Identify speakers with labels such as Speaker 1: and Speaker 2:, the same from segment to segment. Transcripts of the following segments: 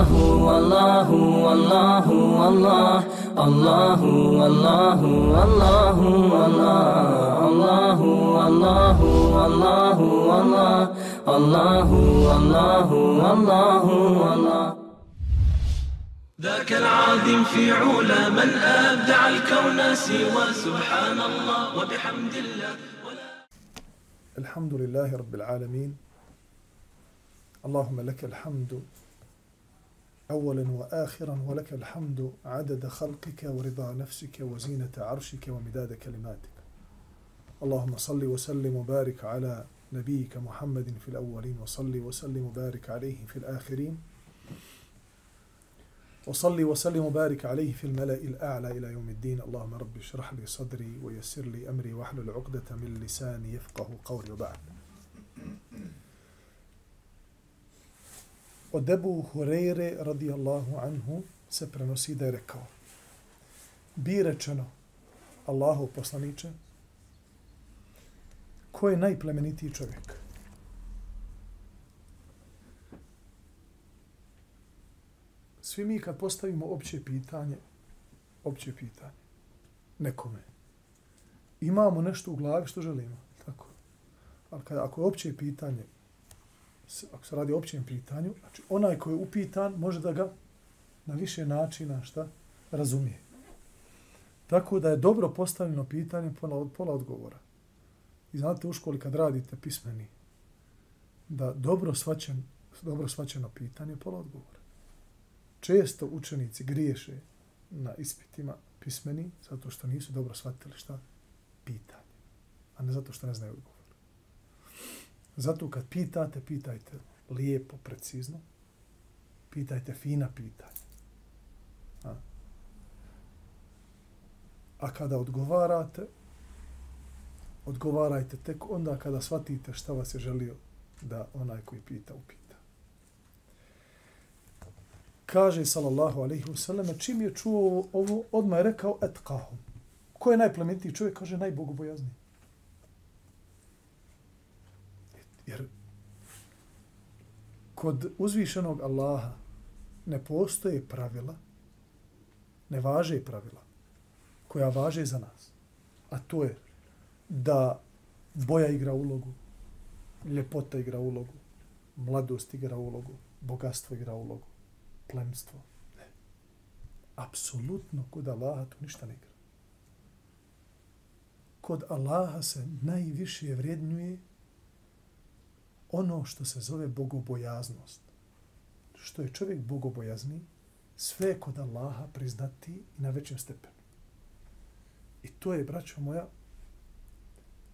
Speaker 1: الله والله والله والله الله والله والله والله الله والله والله الله والله والله والله
Speaker 2: ذاك العظيم في علا من أبدع الكون سوى سبحان الله وبحمد الله.
Speaker 3: الحمد لله رب العالمين. اللهم لك الحمد أولا وآخرا ولك الحمد عدد خلقك ورضا نفسك وزينة عرشك ومداد كلماتك. اللهم صل وسلم وبارك على نبيك محمد في الأولين وصل وسلم وبارك عليه في الآخرين. وصلي وسلم وبارك عليه في الملأ الأعلى إلى يوم الدين. اللهم رب اشرح لي صدري ويسر لي أمري واحلل عقدة من لساني يفقه قولي وبعد. Od Ebu Hureyre radijallahu anhu se prenosi da je rekao Bi rečeno Allahu poslaniče ko je najplemenitiji čovjek? Svi mi kad postavimo opće pitanje, opće pitanje, nekome, imamo nešto u glavi što želimo, tako. Ali kada, ako je opće pitanje, ako se radi o općem pitanju, znači onaj koji je upitan može da ga na više načina šta razumije. Tako da je dobro postavljeno pitanje pola, od pola odgovora. I znate u školi kad radite pismeni, da dobro svaćen, dobro svaćeno pitanje pola odgovora često učenici griješe na ispitima pismeni zato što nisu dobro shvatili šta pitanje, a ne zato što ne znaju odgovor. Zato kad pitate, pitajte lijepo, precizno, pitajte fina pitanja. A, a kada odgovarate, odgovarajte tek onda kada shvatite šta vas je želio da onaj koji pita upita. Kaže sallallahu alejhi ve sellem čim je čuo ovo odmah je rekao etqahum. Ko je najplemenitiji čovjek? Kaže najbogobojazniji. Jer kod uzvišenog Allaha ne postoje pravila ne važe pravila koja važe za nas a to je da boja igra ulogu ljepota igra ulogu mladost igra ulogu bogatstvo igra ulogu plemstvo. Ne. Apsolutno kod Allaha to ništa ne igra. Kod Allaha se najviše vrednjuje ono što se zove bogobojaznost. Što je čovjek bogobojazni, sve kod Allaha priznati i na većem stepenu. I to je, braćo moja,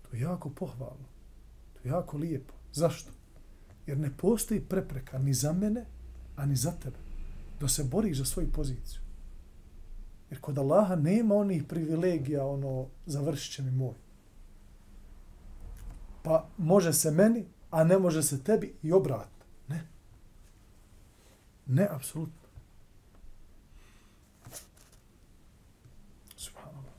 Speaker 3: to je jako pohvalno. To je jako lijepo. Zašto? Jer ne postoji prepreka ni za mene, a ni za tebe da se boriš za svoju poziciju. Jer kod Allaha nema onih privilegija, ono, završit će mi moj. Pa može se meni, a ne može se tebi i obrat. Ne. Ne, apsolutno. Subhanallah.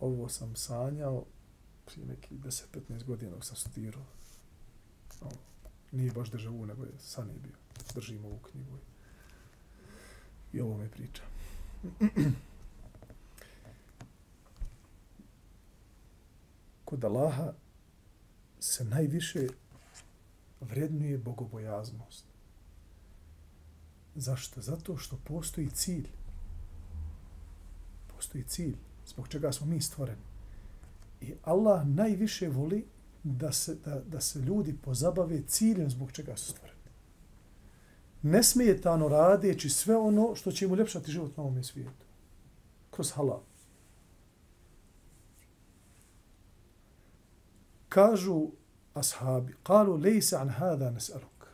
Speaker 3: Ovo sam sanjao prije nekih 10-15 godina dok sam studirao. Ovo nije baš državu, nego je san je bio. Držim ovu knjigu i ovo me priča. Kod Allaha se najviše vrednuje bogobojaznost. Zašto? Zato što postoji cilj. Postoji cilj zbog čega smo mi stvoreni. I Allah najviše voli da se, da, da se ljudi pozabave ciljem zbog čega su stvoreni. Ne smije tano radeći sve ono što će im uljepšati život na ovom svijetu. Kroz halal. Kažu ashabi, kalu lejse an hada nes'aluk.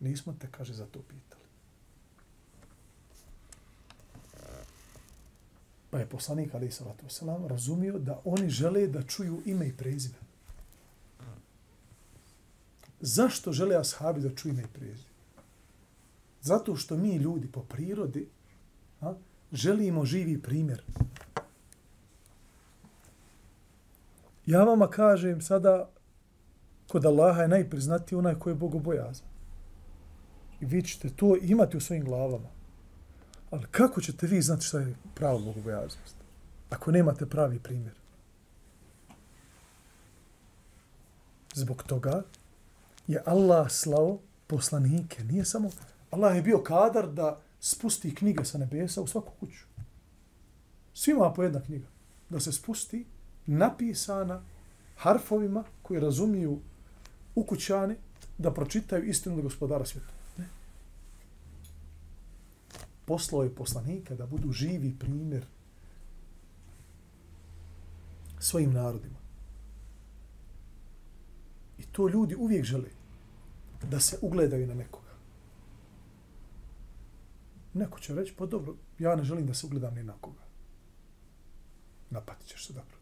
Speaker 3: Nismo te, kaže, za to pitali. Pa je poslanik, ali salatu wasalam, razumio da oni žele da čuju ime i prezime. Zašto žele ashabi da čuju ime i prezime? Zato što mi ljudi po prirodi a, želimo živi primjer. Ja vama kažem sada kod Allaha je najpriznatiji onaj koji je bogobojazan. I vi ćete to imati u svojim glavama. Ali kako ćete vi znati šta je prava bogobojaznost? Ako nemate pravi primjer. Zbog toga je Allah slao poslanike. Nije samo... Allah je bio kadar da spusti knjige sa nebesa u svaku kuću. Svima po jedna knjiga. Da se spusti napisana harfovima koji razumiju ukućani da pročitaju istinu do gospodara svijeta. Ne. Poslao je poslanika da budu živi primjer svojim narodima. I to ljudi uvijek žele da se ugledaju na nekoga. Neko će reći, pa dobro, ja ne želim da se ugledam ni na koga. Napatit ćeš se dobro.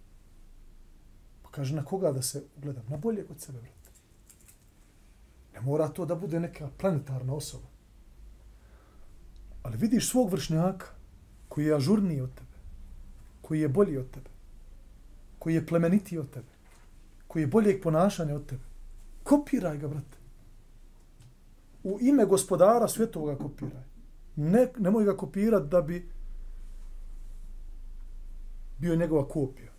Speaker 3: Pa kaže, na koga da se ugledam? Na bolje kod sebe, brate. Ne mora to da bude neka planetarna osoba. Ali vidiš svog vršnjaka koji je ažurniji od tebe, koji je bolji od tebe, koji je plemenitiji od tebe, koji je boljeg ponašanja od tebe. Kopiraj ga, brate. U ime gospodara svjetovoga kopiraj. Ne, nemoj ga kopirati da bi bio njegova kopija.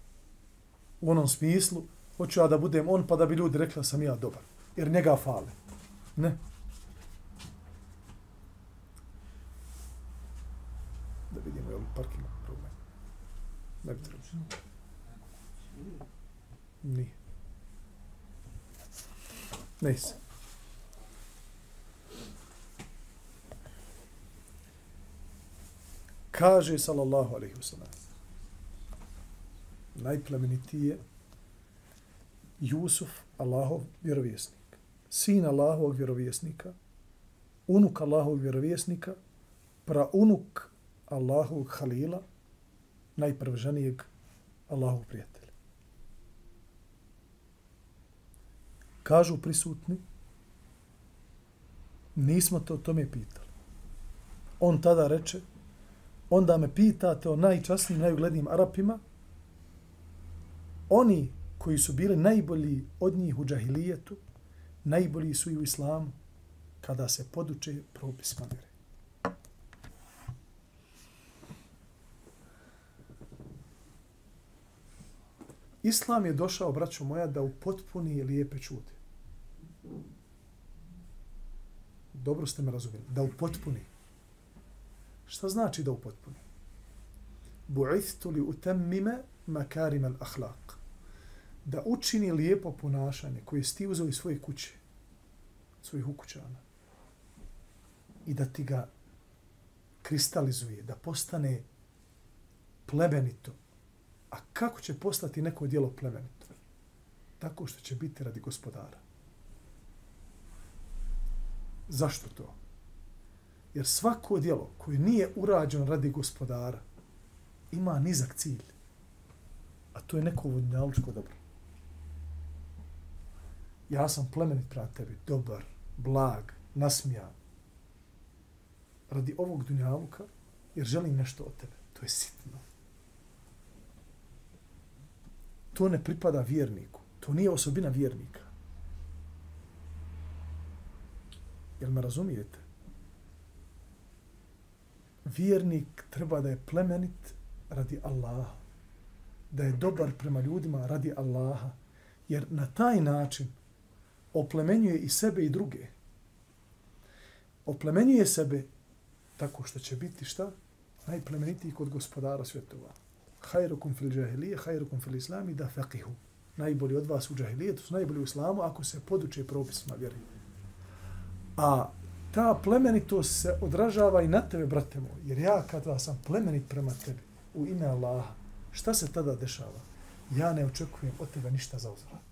Speaker 3: U onom smislu, hoću ja da budem on, pa da bi ljudi rekli da sam ja dobar. Jer njega fale. Ne. Da vidimo je li parking problem. Ne bi trebalo. Nije. Ne se. Kaže sallallahu alaihi wa sallam najplemenitije Jusuf, Allahov vjerovjesnik sin Allahovog vjerovjesnika, unuk Allahovog vjerovjesnika, pra unuk Allahovog halila, najprvženijeg Allahovog prijatelja. Kažu prisutni, nismo to o tome pitali. On tada reče, onda me pitate o najčasnijim, najuglednijim Arapima, oni koji su bili najbolji od njih u džahilijetu, najbolji su i u islamu kada se poduče propisima vjere. Islam je došao, braćo moja, da u lijepe čude. Dobro ste me razumjeli. Da u. Šta znači da u? Bu'ithtu li utemmime makarim al. Da učini lijepo ponašanje koje si ti uzeo iz svoje kuće svojih ukućana i da ti ga kristalizuje, da postane plemenito. A kako će postati neko dijelo plemenito? Tako što će biti radi gospodara. Zašto to? Jer svako dijelo koje nije urađeno radi gospodara ima nizak cilj. A to je neko vodnjaličko dobro ja sam plemenit prema tebi, dobar, blag, nasmijan. Radi ovog dunjavuka, jer želim nešto od tebe. To je sitno. To ne pripada vjerniku. To nije osobina vjernika. Jel me razumijete? Vjernik treba da je plemenit radi Allaha. Da je dobar prema ljudima radi Allaha. Jer na taj način oplemenjuje i sebe i druge. Oplemenjuje sebe tako što će biti šta? Najplemenitiji kod gospodara svjetova. Hajrukum fil džahilije, hajrukum fil islami da faqihu. Najbolji od vas u džahilijetu su najbolji u islamu ako se poduče propisima vjeri. A ta plemenitost se odražava i na tebe, brate moj. Jer ja kada sam plemenit prema tebi u ime Allaha, šta se tada dešava? Ja ne očekujem od tebe ništa za uzvrat.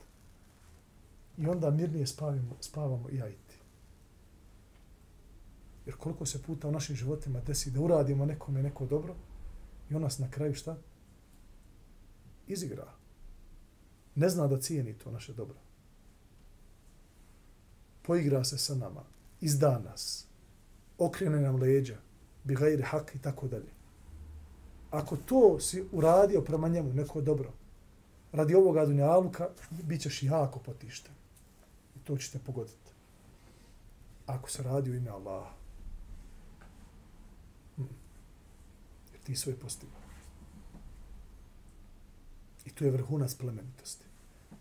Speaker 3: I onda mirnije spavimo, spavamo i ja i ti. Jer koliko se puta u našim životima desi da uradimo nekome neko dobro i on nas na kraju šta? Izigra. Ne zna da cijeni to naše dobro. Poigra se sa nama. Izda nas. Okrene nam leđa. bihajri hak i tako dalje. Ako to si uradio prema njemu neko dobro, radi ovoga dunjaluka, bit ćeš jako potišten to ćete pogoditi. Ako se radi u ime Allaha. Mm. Jer ti svoj postigao. I tu je vrhunac plemenitosti.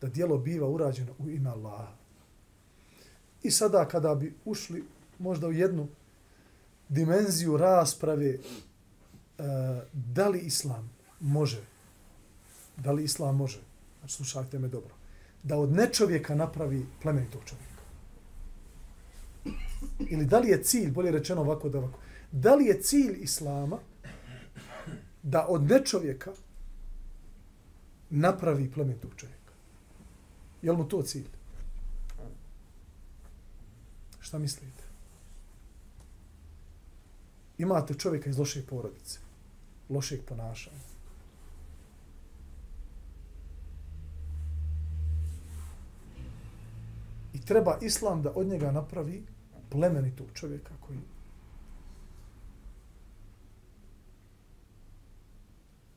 Speaker 3: Da dijelo biva urađeno u ime Allaha. I sada kada bi ušli možda u jednu dimenziju rasprave eh, da li islam može, da li islam može, znači slušajte me dobro, da od nečovjeka napravi plemenitog čovjeka. Ili da li je cilj, bolje rečeno ovako da ovako, da li je cilj islama da od nečovjeka napravi plemenitog čovjeka? Je li mu to cilj? Šta mislite? Imate čovjeka iz loše porodice, lošeg ponašanja. I treba islam da od njega napravi plemenitog čovjeka koji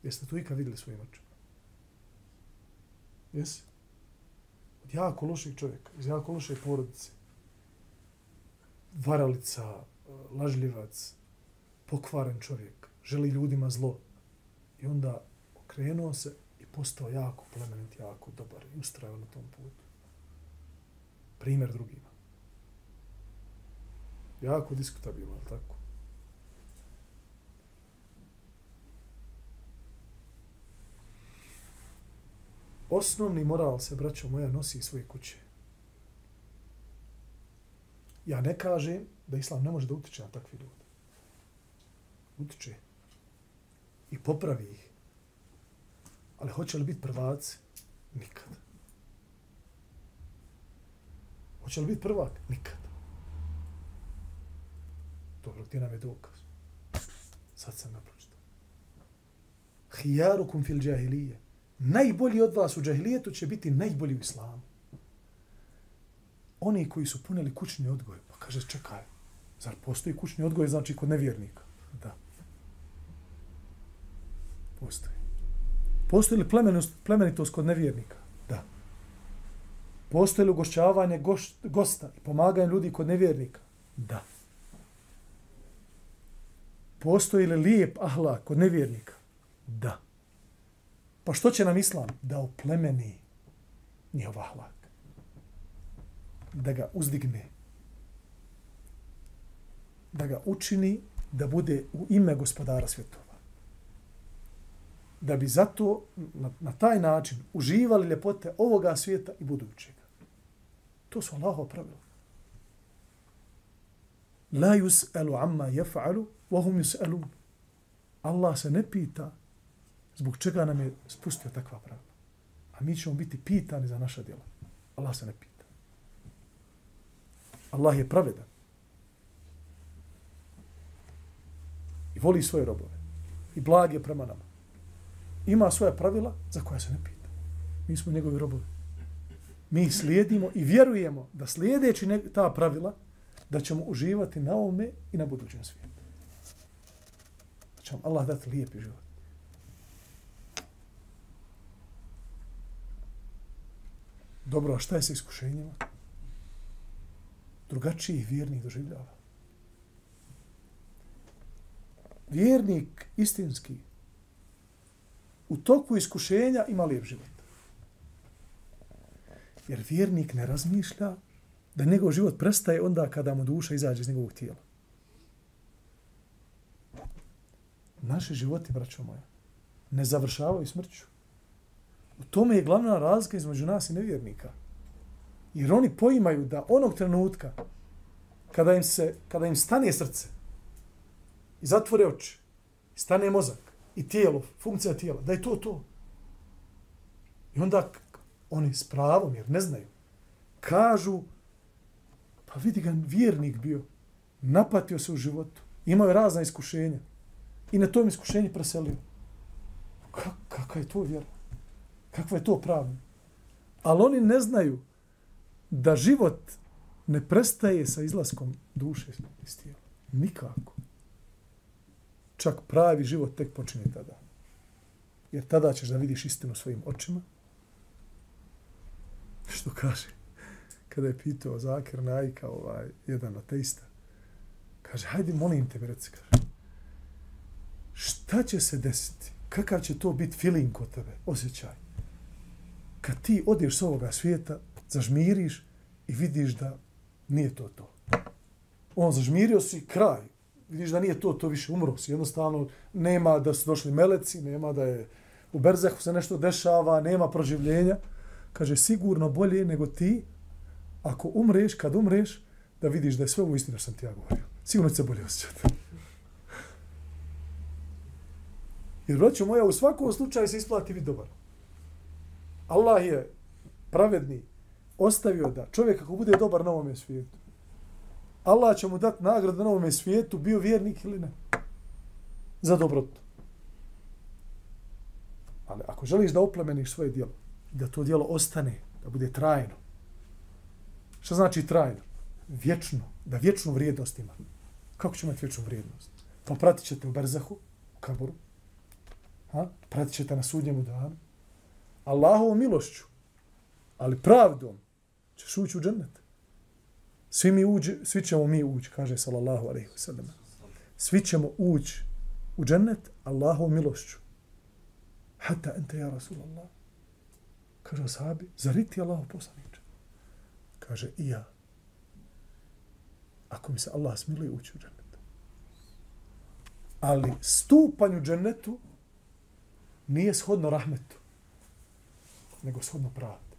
Speaker 3: Jeste tu ikad vidjeli svojim očima? Jesi? Od jako loših čovjeka, iz jako loše porodice. Varalica, lažljivac, pokvaren čovjek, želi ljudima zlo. I onda okrenuo se i postao jako plemenit, jako dobar i ustrajao na tom putu. Primjer drugima. Jako diskutabilno, ali tako? Osnovni moral se, braćo moja, nosi iz svoje kuće. Ja ne kažem da islam ne može da utiče na takvi ljudi utiče i popravi ih. Ali hoće li biti prvaci? Nikad. Hoće li biti prvak? Nikad. Dobro, gdje nam je dokaz. Sad sam ga pročitao. Hijarukum fil džahilije. Najbolji od vas u džahilijetu će biti najbolji u islamu. Oni koji su punili kućni odgoj, pa kaže, čekaj, zar postoji kućni odgoj, znači kod nevjernika? Da. Postoji. Postoji li plemenitost kod nevjernika? Postoje li ugošćavanje goš, gosta i pomaganje ljudi kod nevjernika? Da. Postoji li lijep ahlak kod nevjernika? Da. Pa što će nam islam? Da oplemeni njihov ahlak. Da ga uzdigne. Da ga učini da bude u ime gospodara svjetova da bi zato na, na taj način uživali ljepote ovoga svijeta i budućeg. To su Allahova pravila. La yus'alu amma yaf'alu wa hum yus'alun. Allah se ne pita zbog čega nam je spustio takva pravila. A mi ćemo biti pitani za naša djela. Allah se ne pita. Allah je pravedan. I voli svoje robove. I blag je prema nama ima svoja pravila za koja se ne pita. Mi smo njegovi robovi. Mi slijedimo i vjerujemo da slijedeći ta pravila da ćemo uživati na ovome i na budućem svijetu. Da će vam Allah dati lijepi život. Dobro, a šta je sa iskušenjima? Drugačiji vjernik doživljava. Vjernik istinski u toku iskušenja ima lijep život. Jer vjernik ne razmišlja da njegov život prestaje onda kada mu duša izađe iz njegovog tijela. Naše životi, braćo moja, ne završavaju smrću. U tome je glavna razlika između nas i nevjernika. Jer oni poimaju da onog trenutka kada im, se, kada im stane srce i zatvore oči, stane mozak, i tijelo, funkcija tijela, da je to to. I onda oni s pravom, jer ne znaju, kažu, pa vidi ga vjernik bio, napatio se u životu, imao je razna iskušenja i na tom iskušenju preselio. Ka, kakva je to vjera? Kakva je to pravno? Ali oni ne znaju da život ne prestaje sa izlaskom duše iz tijela. Nikako čak pravi život tek počinje tada. Jer tada ćeš da vidiš istinu svojim očima. Što kaže? kada je pitao Zakir Najka, ovaj, jedan ateista, kaže, hajde, molim te, reci, kaže, šta će se desiti? Kakav će to biti feeling kod tebe, osjećaj? Kad ti odeš s ovoga svijeta, zažmiriš i vidiš da nije to to. On zažmirio si kraj. Vidiš da nije to, to više umro si. Jednostavno, nema da su došli meleci, nema da je u Berzehu se nešto dešava, nema proživljenja. Kaže, sigurno bolje nego ti, ako umreš, kad umreš, da vidiš da je sve ovo istina što sam ti ja govorio. Sigurno će se bolje osjećati. Jer, braćo moja, u svakom slučaju se isplati biti dobar. Allah je pravedni, ostavio da čovjek ako bude dobar na ovome svijetu, Allah će mu dati nagradu na ovome svijetu, bio vjernik ili ne. Za dobrotu. Ali ako želiš da oplemeniš svoje djelo, da to dijelo ostane, da bude trajno. Šta znači trajno? Vječno. Da vječnu vrijednost ima. Kako će imati vječnu vrijednost? Pa pratit ćete u Barzahu, u Kaboru. Ha? Pratit ćete na sudnjemu danu. Allahovom milošću, ali pravdom, ćeš ući u džennet. Svi, mi uđi, svi ćemo mi ući, kaže sallallahu alaihi wasallam. Svi ćemo ući u džennet Allahovom milošću. Hatta ente ja Rasulallah. Kaže sahabi, zar ti Allah poslaniče? Kaže i ja. Ako mi se Allah smiluje ući u džennet. Ali stupanj u džennetu nije shodno rahmetu, nego shodno pravdu.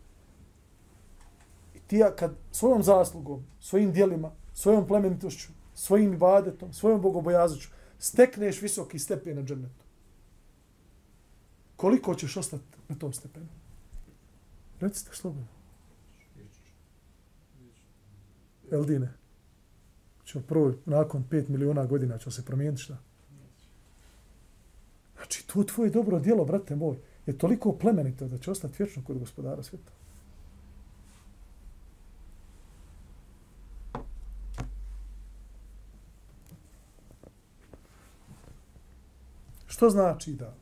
Speaker 3: I ti ja kad svojom zaslugom, svojim dijelima, svojom plemenitošću, svojim ibadetom, svojom bogobojazoću, stekneš visoki stepen na džennetu. Koliko ćeš ostati na tom stepenu? Recite slobodno. Eldine. Ćemo prvo, nakon 5 miliona godina će se promijeniti šta? Znači, to tvoje dobro djelo, brate moj, je toliko plemenito da će ostati vječno kod gospodara svijeta. Što znači da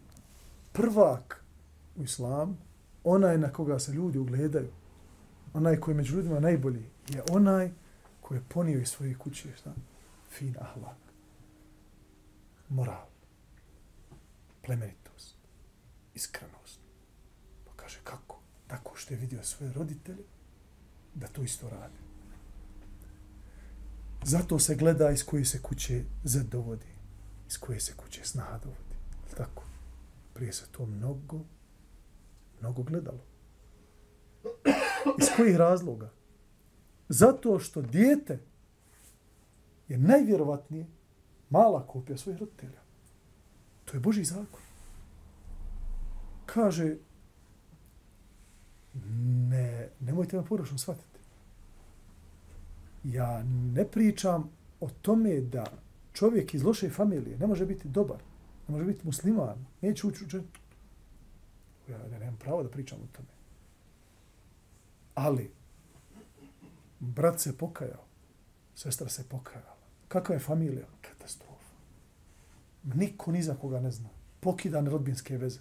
Speaker 3: prvak u islamu, onaj na koga se ljudi ugledaju, onaj koji je među ljudima najbolji, je onaj koji je ponio iz svoje kuće, šta? Fin ahlak. Moral. Plemenitost. Iskrenost. Pa kaže kako? Tako što je vidio svoje roditelje da to isto radi. Zato se gleda iz koje se kuće zadovodi, dovodi. Iz koje se kuće snaha dovodi. Tako. Prije se to mnogo, mnogo gledalo. Iz kojih razloga? Zato što dijete je najvjerovatnije mala kopija svojih roditelja. To je Boži zakon. Kaže, ne, nemojte me poročno shvatiti. Ja ne pričam o tome da čovjek iz loše familije ne može biti dobar, ne može biti musliman, neće ući u Ja, ja nemam pravo da pričam o tome. Ali, brat se pokajao, sestra se pokajala. Kakva je familija? Katastrofa. Niko ni za koga ne zna. Pokidan rodbinske veze.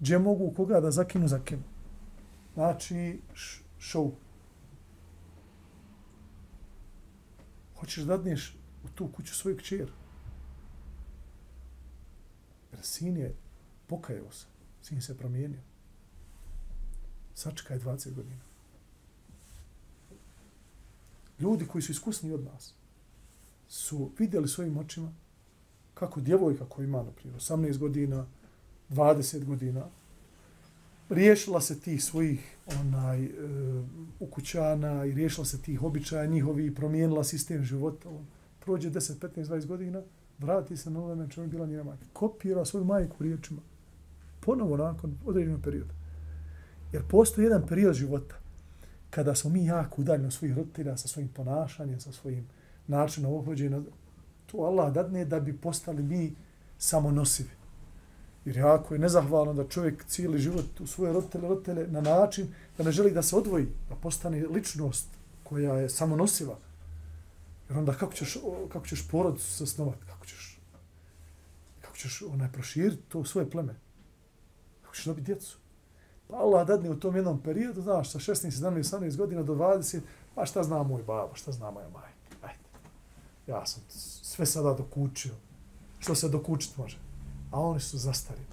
Speaker 3: Gdje mogu koga da zakinu, zakinu. Znači, show. Hoćeš da dneš u tu kuću svoju kćer? Jer sin je pokajao se. Sin se promijenio. Sačka je 20 godina. Ljudi koji su iskusni od nas su vidjeli svojim očima kako djevojka koja ima, na primjer, 18 godina, 20 godina, riješila se tih svojih onaj e, ukućana i riješila se tih običaja njihovi i promijenila sistem života. On prođe 10, 15, 20 godina, vrati se na ovome čemu je bila njena majka. Kopira svoju majku riječima. Ponovo nakon određenog perioda. Jer postoji jedan period života kada smo mi jako udaljeni od svojih roditelja sa svojim ponašanjem, sa svojim načinom obhođenja. To Allah dadne da bi postali mi samonosivi. Jer jako je nezahvalno da čovjek cijeli život u svoje roditelje, roditelje na način da ne želi da se odvoji, da postane ličnost koja je samonosiva. Jer onda kako ćeš, kako ćeš porod sasnovati? Kako ćeš, kako ćeš onaj proširiti to svoje pleme? Kako ćeš dobiti djecu? Pa Allah dadne u tom jednom periodu, znaš, sa 16, 17, 18 godina do 20, pa šta zna moj baba, šta zna moja majka. Ajde. Ja sam sve sada dokučio. Što se dokučit može. A oni su zastarili.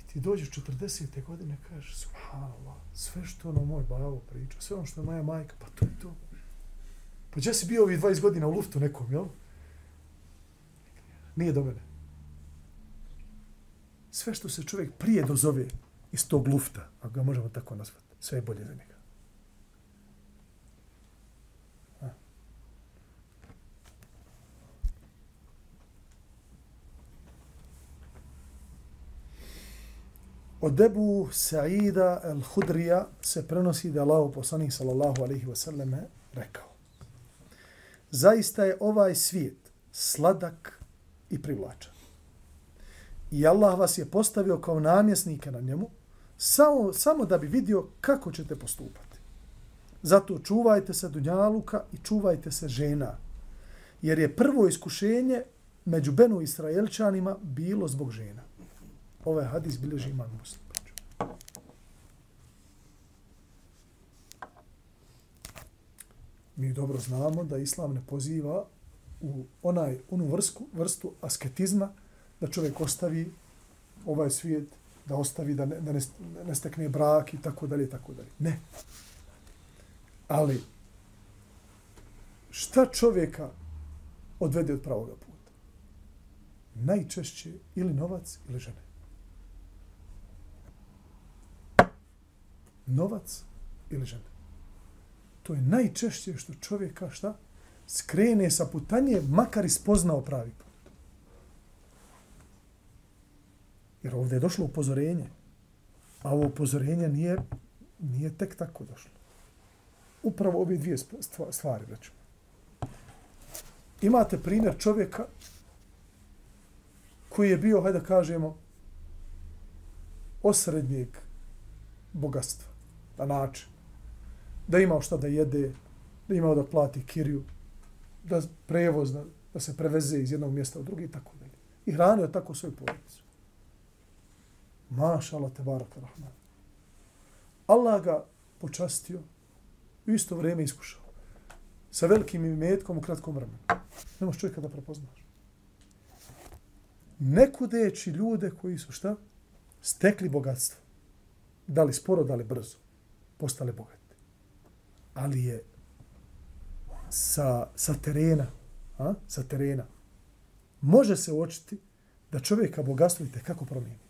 Speaker 3: I ti dođeš 40. godine, kažeš, subhanallah, sve što ono moj babo priča, sve ono što je moja majka, pa to je to. Pa gdje si bio ovih 20 godina u luftu nekom, jel? Nije do mene. Sve što se čovjek prije dozove iz tog lufta, ako ga možemo tako nazvati, sve je bolje za njega. Od Ebu Sa'ida al-Hudrija se prenosi da Allah poslanih sallallahu alaihi wa sallam rekao. Zaista je ovaj svijet sladak i privlačan. I Allah vas je postavio kao namjesnika na njemu samo, samo da bi vidio kako ćete postupati. Zato čuvajte se Dunjaluka i čuvajte se žena. Jer je prvo iskušenje među Benu Israelčanima bilo zbog žena. Ovaj hadis bilježi imam muslim. Mi dobro znamo da islam ne poziva u onaj onu vrstu, vrstu asketizma da čovjek ostavi ovaj svijet, da ostavi da ne, da ne, ne stekne brak i tako dalje, tako dalje. Ne. Ali šta čovjeka odvede od pravoga puta? Najčešće ili novac ili žene. novac ili žena. To je najčešće što čovjeka šta? Skrene sa putanje, makar ispoznao pravi put. Jer ovdje je došlo upozorenje. A ovo upozorenje nije, nije tek tako došlo. Upravo ove dvije stvari, braću. Imate primjer čovjeka koji je bio, hajde da kažemo, osrednjeg bogatstva na način da imao šta da jede, da imao da plati kiriju, da prevoz, da, da se preveze iz jednog mjesta u drugi i tako dalje. I hranio tako svoju porodicu. Maša Allah te rahman. Allah ga počastio u isto vrijeme iskušao. Sa velikim imetkom u kratkom vremenu. Ne možeš čovjeka da prepoznaš. Nekudeći ljude koji su šta? Stekli bogatstvo. Da li sporo, da li brzo Postali bogati. Ali je sa, sa terena, a? sa terena, može se očiti da čovjeka bogatstvo i kako promijeni.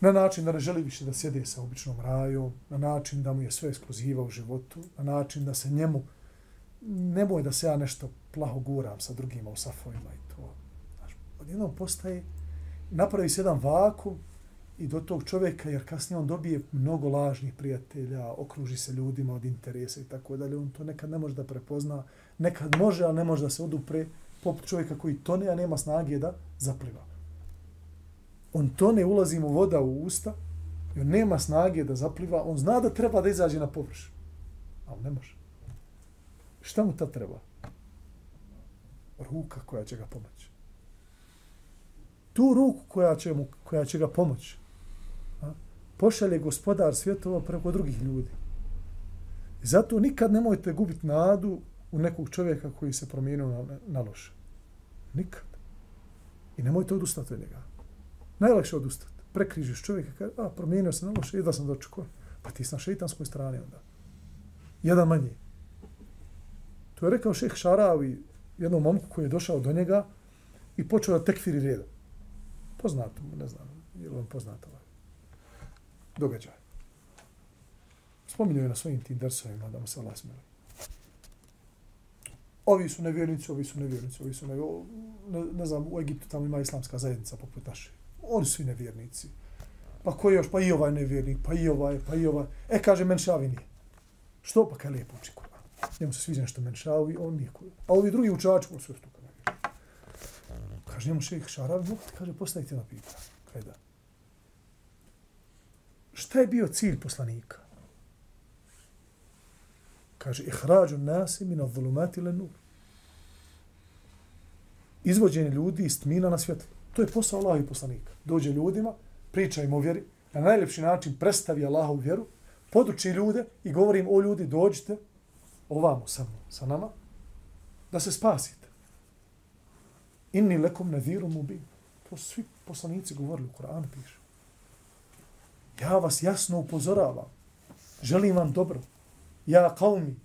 Speaker 3: Na način da ne želi više da sjede sa običnom rajom, na način da mu je sve ekskluziva u životu, na način da se njemu, nemoj da se ja nešto plaho guram sa drugima u safovima i to. Znaš, odjednom postaje, napravi se jedan vakum i do tog čovjeka, jer kasnije on dobije mnogo lažnih prijatelja, okruži se ljudima od interesa i tako dalje, on to nekad ne može da prepozna, nekad može, ali ne može da se odupre, poput čovjeka koji tone, a nema snage da zapliva. On tone, ulazi mu voda u usta, i on nema snage da zapliva, on zna da treba da izađe na površ, ali ne može. Šta mu ta treba? Ruka koja će ga pomoći. Tu ruku koja će, mu, koja će ga pomoći, pošalje gospodar svjetova preko drugih ljudi. I zato nikad nemojte gubiti nadu u nekog čovjeka koji se promijenio na, na loše. Nikad. I nemojte odustati od njega. Najlakše odustati. Prekrižiš čovjeka i kaže, a, promijenio se na loše, jedva sam dočekao. Pa ti si na šeitanskoj strani onda. Jedan manji. To je rekao šeh Šaravi, jednom momku koji je došao do njega i počeo da tekfiri reda. Poznato mu, ne znam, je li on poznato ovaj događaj. je na svojim tim drsovima da mu se Allah smeli. Ovi su nevjernici, ovi su nevjernici, ovi su nevjernici. Ne, ne znam, u Egiptu tamo ima islamska zajednica poput naše. Oni su i nevjernici. Pa ko još? Pa i ovaj nevjernik, pa i ovaj, pa i ovaj. E, kaže, menšavi nije. Što? Pa kaj lijepo uči Kur'an. Njemu se sviđa nešto menšavi, on nije Kur'an. A ovi drugi učači, on su još kada Kaže, njemu šeheh šarav, mogu kaže, postavite na pitanje. Kaj da? Šta je bio cilj poslanika? Kaže, ihrađu nasi min al-zulumati nur. Izvođenje ljudi iz tmina na svjetlo. To je posao Allah i poslanika. Dođe ljudima priča im o vjeri, na najljepši način predstavi Allahovu vjeru, poduči ljude i govori im, o ljudi, dođite ovamo sa, sa nama, da se spasite. Inni lekom nadhiru mubin. To su svi poslanici govorili u Koranu, piše. Ja vas jasno upozoravam. Želim vam dobro. Ja kao mi.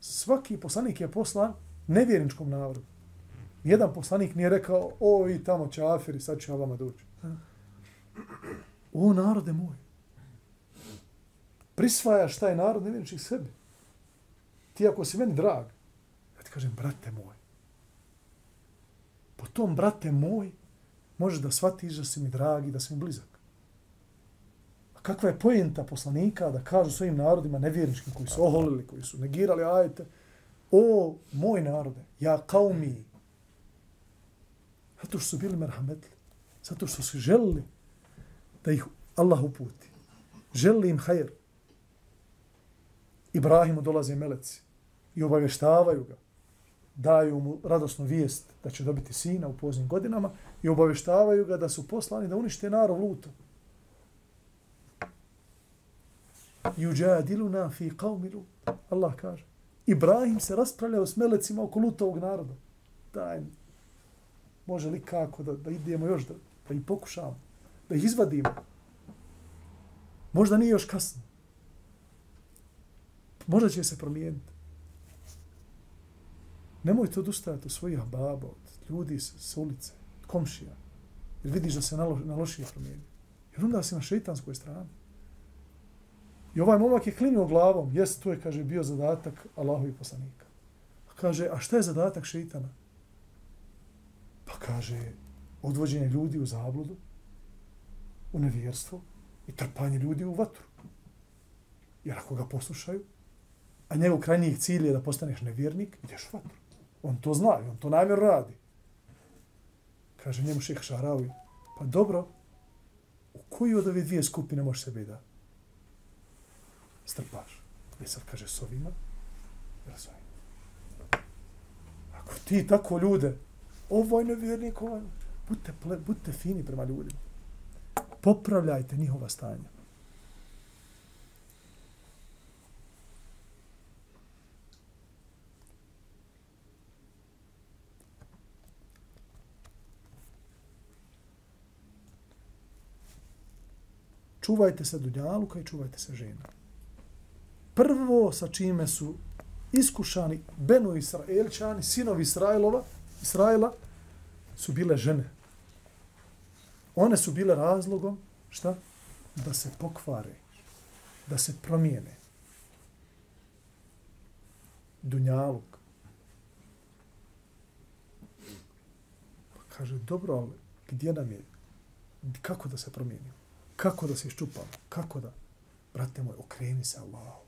Speaker 3: Svaki poslanik je poslan nevjerničkom narodu. Nijedan poslanik nije rekao, o i tamo će afiri, sad ću ja vama doći. O narode moj. Prisvaja šta je narod nevjerničih sebi. Ti ako si meni drag, ja ti kažem, brate moj. Po tom, brate moj, možeš da shvatiš da si mi drag i da si mi blizak. A kakva je pojenta poslanika da kažu svojim narodima nevjerničkim koji su oholili, koji su negirali ajete, o moj narode, ja kao mi, zato što su bili merhametli, zato što su želili da ih Allah uputi. Želili im hajer. Ibrahimu dolaze meleci i obavještavaju ga. Daju mu radosnu vijest da će dobiti sina u poznim godinama i obavještavaju ga da su poslani da unište narod luto. Juđadiluna fi qavmilu. Allah kaže. Ibrahim se raspravljao s melecima oko lutovog naroda. Daj, može li kako da, da idemo još da, da ih pokušamo, da ih izvadimo. Možda nije još kasno. Možda će se promijeniti. Nemojte odustajati od svojih baba, od ljudi s, s ulice, od komšija. Jer vidiš da se na, na lošije promijeni. Jer onda si na šeitanskoj strani. I ovaj momak je klinio glavom. Jes, to je, kaže, bio zadatak Allahovi i poslanika. A kaže, a šta je zadatak šeitana? Pa kaže, odvođenje ljudi u zabludu, u nevjerstvo i trpanje ljudi u vatru. Jer ako ga poslušaju, a njegov krajnijih cilj je da postaneš nevjernik, ideš u vatru. On to zna on to namjerno radi. Kaže njemu šeha Šaravi, pa dobro, u koju od ove dvije skupine možeš sebe da strpaš? I sad kaže s ovima, razvojim. Ako ti tako ljude, ovaj nevjernik, ovaj, budite, budite fini prema ljudima. Popravljajte njihova stanja. čuvajte se dunjaluka i čuvajte se žena. Prvo sa čime su iskušani Benu Israelčani, sinovi Israilova, Israela su bile žene. One su bile razlogom, šta? Da se pokvare, da se promijene. Dunjaluk. Pa kaže, dobro, ali gdje nam je, kako da se promijenimo? Kako da se iščupamo? Kako da? Brate moj, okreni se Allahu.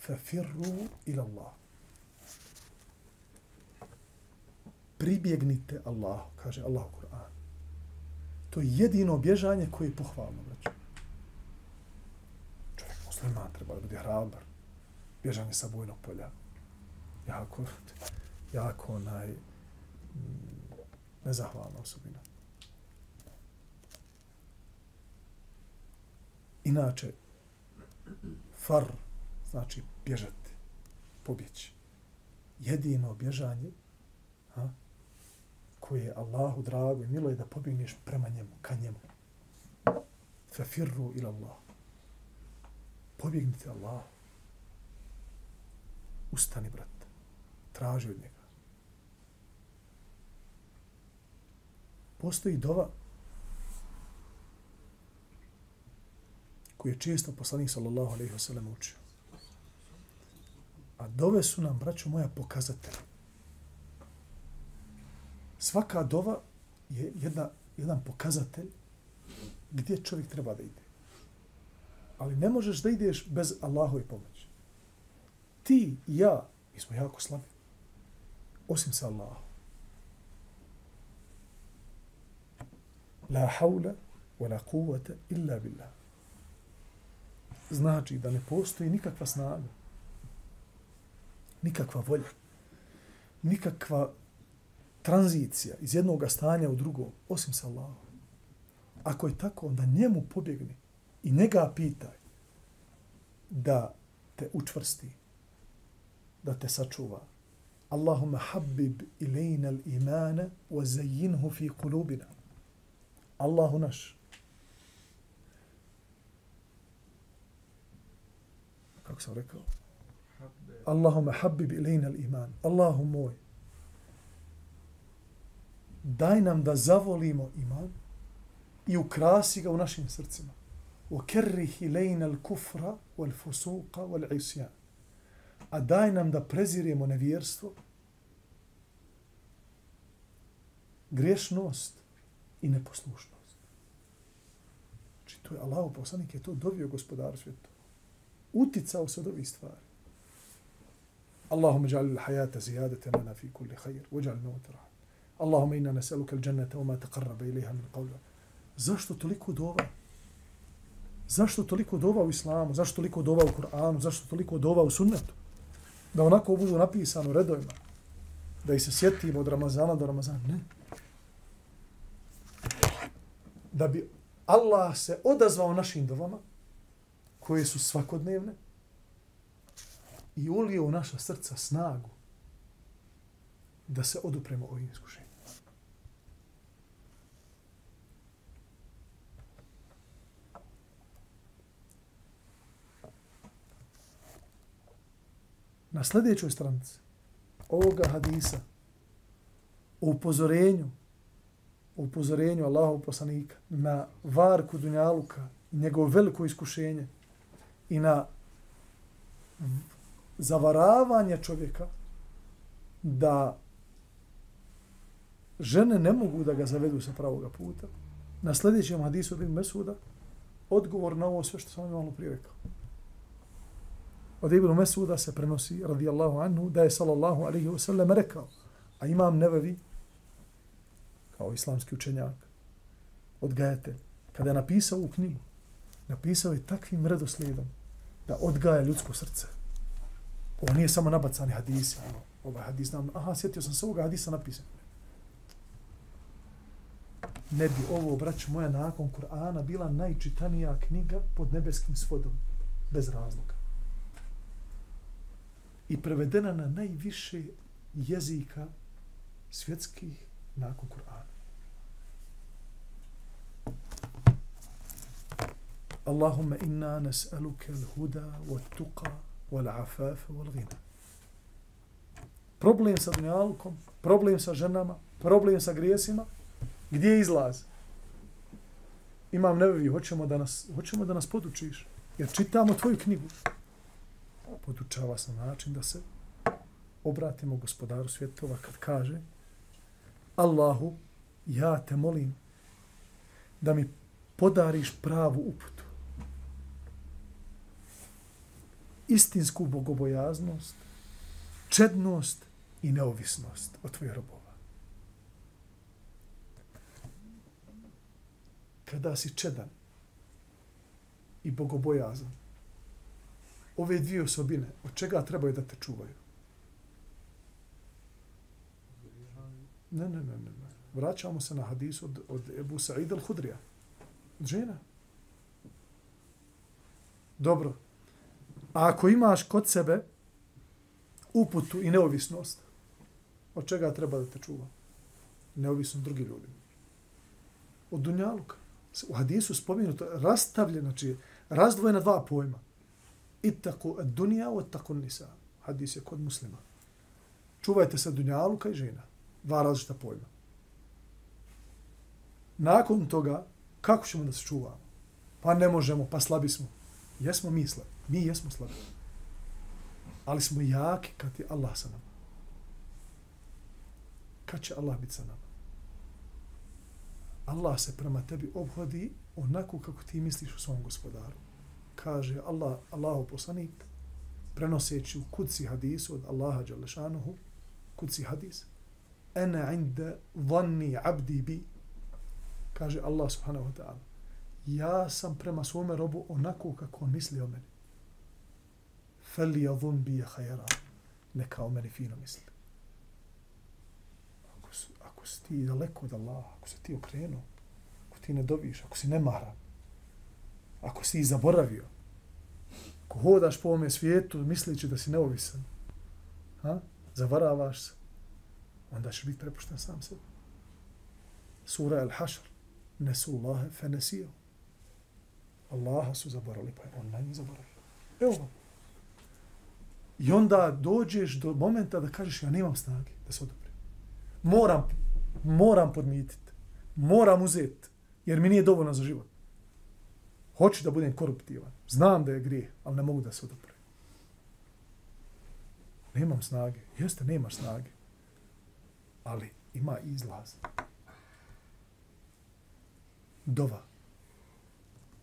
Speaker 3: Fafirru ila Allah. Pribjegnite Allahu, kaže Allah u Kur'an. To je jedino bježanje koje je pohvalno, braću. Čovjek musliman treba da bude hrabar. Bježanje sa bojnog polja. Jako, jako onaj mm, nezahvalna osobina. Inače, far znači bježati, pobjeći. Jedino bježanje ha, koje je Allahu drago i milo je da pobjegneš prema njemu, ka njemu. Fafirru ila Allah. Pobjegnite Allah. Ustani, brat. Traži od njega. Postoji dova koji je često poslanik sallallahu alejhi ve sellem učio. A dove su nam, braćo moja, pokazatelj. Svaka dova je jedna, jedan pokazatelj gdje čovjek treba da ide. Ali ne možeš da ideš bez Allahove pomoći. Ti i ja, mi smo jako slabi. Osim sa Allahom. La haula wa la kuvata illa billah znači da ne postoji nikakva snaga, nikakva volja, nikakva tranzicija iz jednog stanja u drugo, osim sa Allahom. Ako je tako, onda njemu pobjegni i njega pitaj da te učvrsti, da te sačuva. Allahumma habib ilajna al-imana wa zayyinhu fi qulubina. Allahu naš. Kako sam rekao? Allahumma habib ilajna al-iman. Allahu moj Daj nam da zavolimo iman i ukrasi ga u našim srcima. وكره إلينا الكفر والفسوق والعصيان a daj nam da preziremo nevjerstvo, griješnost i neposlušnost. Znači, to je Allah, poslanik je to dovio gospodaru svijetu. Uticao se od ovih stvari. Allahumma ja'al al-hayata ziyadatan lana fi kulli khair waj'al al-mauta rahma. Allahumma inna nas'aluka al-jannata wa ma taqarraba ilayha min qawl. Zašto toliko dova? Zašto toliko dova u islamu? Zašto toliko dova u Kur'anu? Zašto toliko dova u sunnetu? Da onako budu napisano redovima. Da ih se sjetimo od Ramazana do Ramazana. Ne. Da bi Allah se odazvao našim dovama, koje su svakodnevne, i ulio u naša srca snagu da se odupremo ovim iskušenjima. Na sljedećoj stranici ovoga hadisa o upozorenju o upozorenju Allahov poslanika na varku Dunjaluka njegovo veliko iskušenje i na zavaravanje čovjeka da žene ne mogu da ga zavedu sa pravoga puta. Na sljedećem hadisu Ibn Mesuda odgovor na ovo sve što sam vam malo prije rekao od Ibn Mesuda se prenosi, radijallahu anhu, da je sallallahu alaihi wa sallam rekao, a imam nevevi, kao islamski učenjak, odgajate, kada je napisao u knjigu, napisao je takvim redoslijedom da odgaja ljudsko srce. Ovo nije samo nabacani hadis, ono, ovaj hadis nam, aha, sjetio sam se ovoga hadisa napisan. Ne bi ovo, brać moja, nakon Kur'ana bila najčitanija knjiga pod nebeskim svodom, bez razloga i prevedena na najviše jezika svjetskih nakon Kur'ana. Allahumma inna nas'aluka al-huda wat-tuqa wal-afafa wal-ghina. Problem sa dunjalkom, problem sa ženama, problem sa grijesima, gdje je izlaz? Imam nevevi, hoćemo da nas, hoćemo da nas podučiš, jer čitamo tvoju knjigu podučava se na način da se obratimo gospodaru svjetova kad kaže Allahu, ja te molim da mi podariš pravu uputu. Istinsku bogobojaznost, čednost i neovisnost od tvojih robova. Kada si čedan i bogobojazan, ove dvije osobine, od čega trebaju da te čuvaju? Ne, ne, ne, ne. Vraćamo se na hadis od, od Ebu Sa'id al-Hudrija. Žena. Dobro. A ako imaš kod sebe uputu i neovisnost, od čega treba da te čuva? Neovisno drugi ljudi. Od dunjaluka. U hadisu spomenuto, rastavljeno, znači razdvojena dva pojma ittaku dunja wa ittaku nisa. Hadis je kod muslima. Čuvajte se dunjaluka i žena. Dva različita pojma. Nakon toga, kako ćemo da se čuvamo? Pa ne možemo, pa slabi smo. Jesmo mi slabi. Mi jesmo slabi. Ali smo jaki kad je Allah sa nama. Kad će Allah biti sa nama? Allah se prema tebi obhodi onako kako ti misliš u svom gospodaru kaže Allah, Allahu poslanik, prenoseći u kuci hadisu od Allaha Đalešanuhu, kuci hadis, ene inda vanni abdi bi, kaže Allah subhanahu wa ta'ala, ja sam prema svome robu onako kako on misli o meni. Feli jadun bi je hajera, neka o meni fino misli. Ako, ako si ti daleko od Allaha, ako se ti okrenuo, ako ti ne dobiš, ako si nemaran, ako si ih zaboravio, ako hodaš po ovome svijetu misleći da si neovisan, ha? zavaravaš se, onda ćeš biti prepušten sam sebi. Sura Al-Hašr, nesu Allahe fe nesio. Allaha su zaboravili, pa je on na njih zaboravio. Evo vam. I onda dođeš do momenta da kažeš ja nemam snage da se odobrim. Moram, moram podmititi. Moram uzeti. Jer mi nije dovoljno za život. Hoću da budem koruptivan. Znam da je grije, ali ne mogu da se odobri. Nemam snage. Jeste, nemaš snage. Ali ima izlaz. Dova.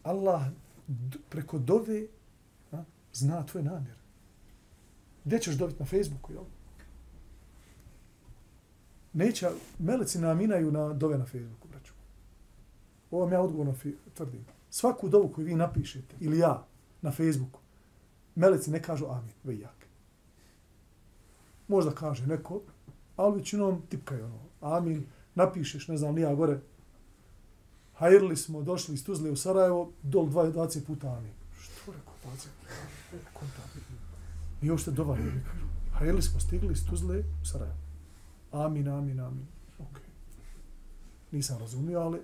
Speaker 3: Allah preko dove a, zna tvoj namjer. Gdje ćeš dobiti na Facebooku, jel? Neće, meleci naminaju na dove na Facebooku, braću. Ovo vam ja odgovorno tvrdim. Svaku dovu koju vi napišete, ili ja, na Facebooku, meleci ne kažu amin, ve jak. Možda kaže neko, ali većinom tipkaju ono, amin, napišeš, ne znam, nija gore, hajrli smo, došli iz Tuzle u Sarajevo, dol 20 puta amin. Što rekao, 20 puta? I uopšte dova je. Hajrli smo, stigli iz Tuzle u Sarajevo. Amin, amin, amin. Ok. Nisam razumio, ali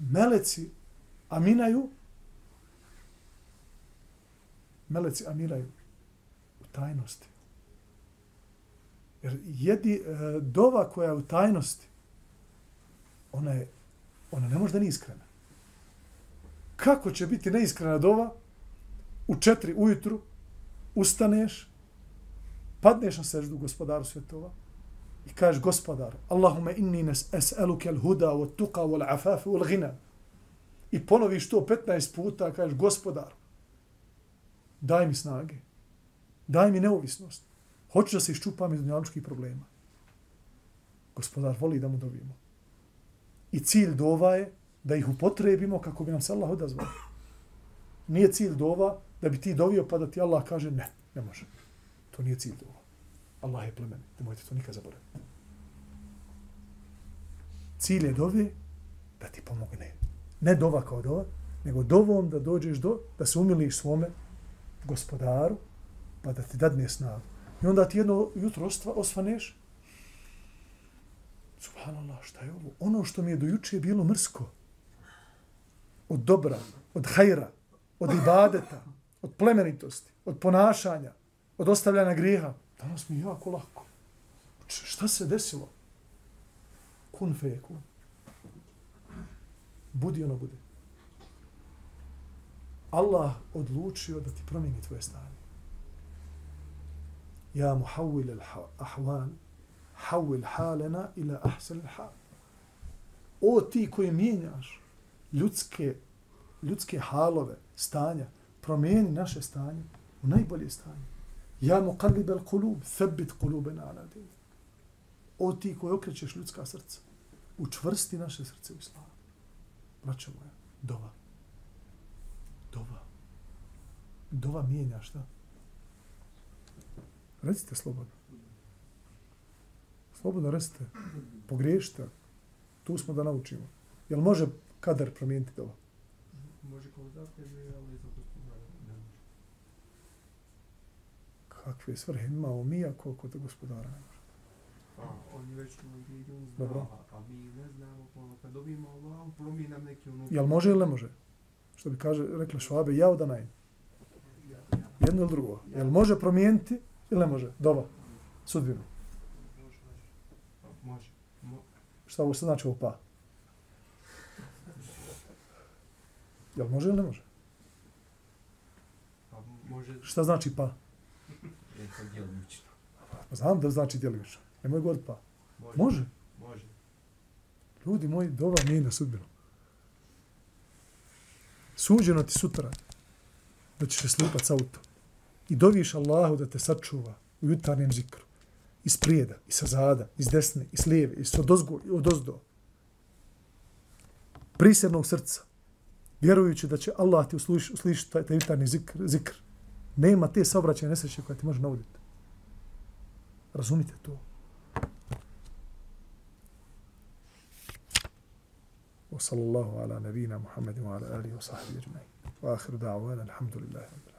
Speaker 3: meleci aminaju meleci aminaju u tajnosti. Jer jedi e, dova koja je u tajnosti, ona, je, ona ne može da nije iskrena. Kako će biti neiskrena dova? U četiri ujutru ustaneš, padneš na seždu gospodaru svjetova i kažeš gospodar, Allahume inni nes es'eluke al huda wa tuqa wa afafu wa ghina. I ponoviš to 15 puta, kažeš gospodar, daj mi snage, daj mi neovisnost, hoću da se iščupam iz dunjaličkih problema. Gospodar voli da mu dobijemo. I cilj dova je da ih upotrebimo kako bi nam se Allah odazvao. Nije cilj dova da bi ti dovio pa da ti Allah kaže ne, ne može. To nije cilj dova. Allah je plemen. Nemojte to nikad zaboraviti. Cilj je dove da ti pomogne. Ne dova kao dova, nego dovom da dođeš do, da se umiliš svome gospodaru, pa da ti dadne snagu. I onda ti jedno jutro osvaneš, subhanallah, šta je ovo? Ono što mi je dojuče bilo mrsko, od dobra, od hajra, od ibadeta, od plemenitosti, od ponašanja, od ostavljanja grijeha, danas mi je jako lako. Šta se desilo? Kun fe kun. Budi ono bude. Allah odlučio da ti promijeni tvoje stanje. Ja muhawil al-ahwan, hawil halena ila ahsan al-hal. O ti koji mijenjaš ljudske, ljudske halove, stanja, promijeni naše stanje u najbolje stanje. Ja mu kalib al kulub, sebit kulubena ala din. O ti koji okrećeš ljudska srca, učvrsti naše srce u islamu. Braćo moja, dova. Dova. Dova mijenja šta? Recite slobodno. Slobodno recite. Pogriješite. Tu smo da naučimo. Jel može kadar promijeniti dova?
Speaker 4: Može kao zahtjev, ali za gospodara ne može.
Speaker 3: Kakve svrhe imamo mi, a koliko da gospodara ne može?
Speaker 4: Pa, oni već mu vidi, on zna,
Speaker 3: Dobro.
Speaker 4: a mi ne znamo, pa kad dobijemo Allah, promije nam neki ono...
Speaker 3: Jel može ili ne može? Što bi kaže, rekla švabe, ja da naj. Jedno ili drugo. Jel može promijeniti ili ne može? Dova. Sudbinu.
Speaker 4: Može, može. Može. Mo,
Speaker 3: Šta ovo sad znači ovo pa? Jel može ili ne može?
Speaker 4: pa, može...
Speaker 3: Šta znači pa?
Speaker 4: To djelomično.
Speaker 3: Pa Znam da znači djelomično. Nemoj god pa. Može.
Speaker 4: Može.
Speaker 3: Ljudi moji, dova mijenja sudbinu. Suđeno ti sutra da ćeš se slipat s auto. I doviš Allahu da te sačuva u jutarnjem zikru. Iz prijeda, i sa zada, iz desne, iz lijeve, iz od ozgo, i od ozdo. Prisjednog srca. Vjerujući da će Allah ti usliš, uslišiti taj, taj jutarnji zikr, zikr. Nema te saobraćaje nesreće koja ti može navoditi. Razumite to. وصلى الله ala nabina Muhammedin wa ala alihi wa sahbihi دعوانا الحمد لله رب.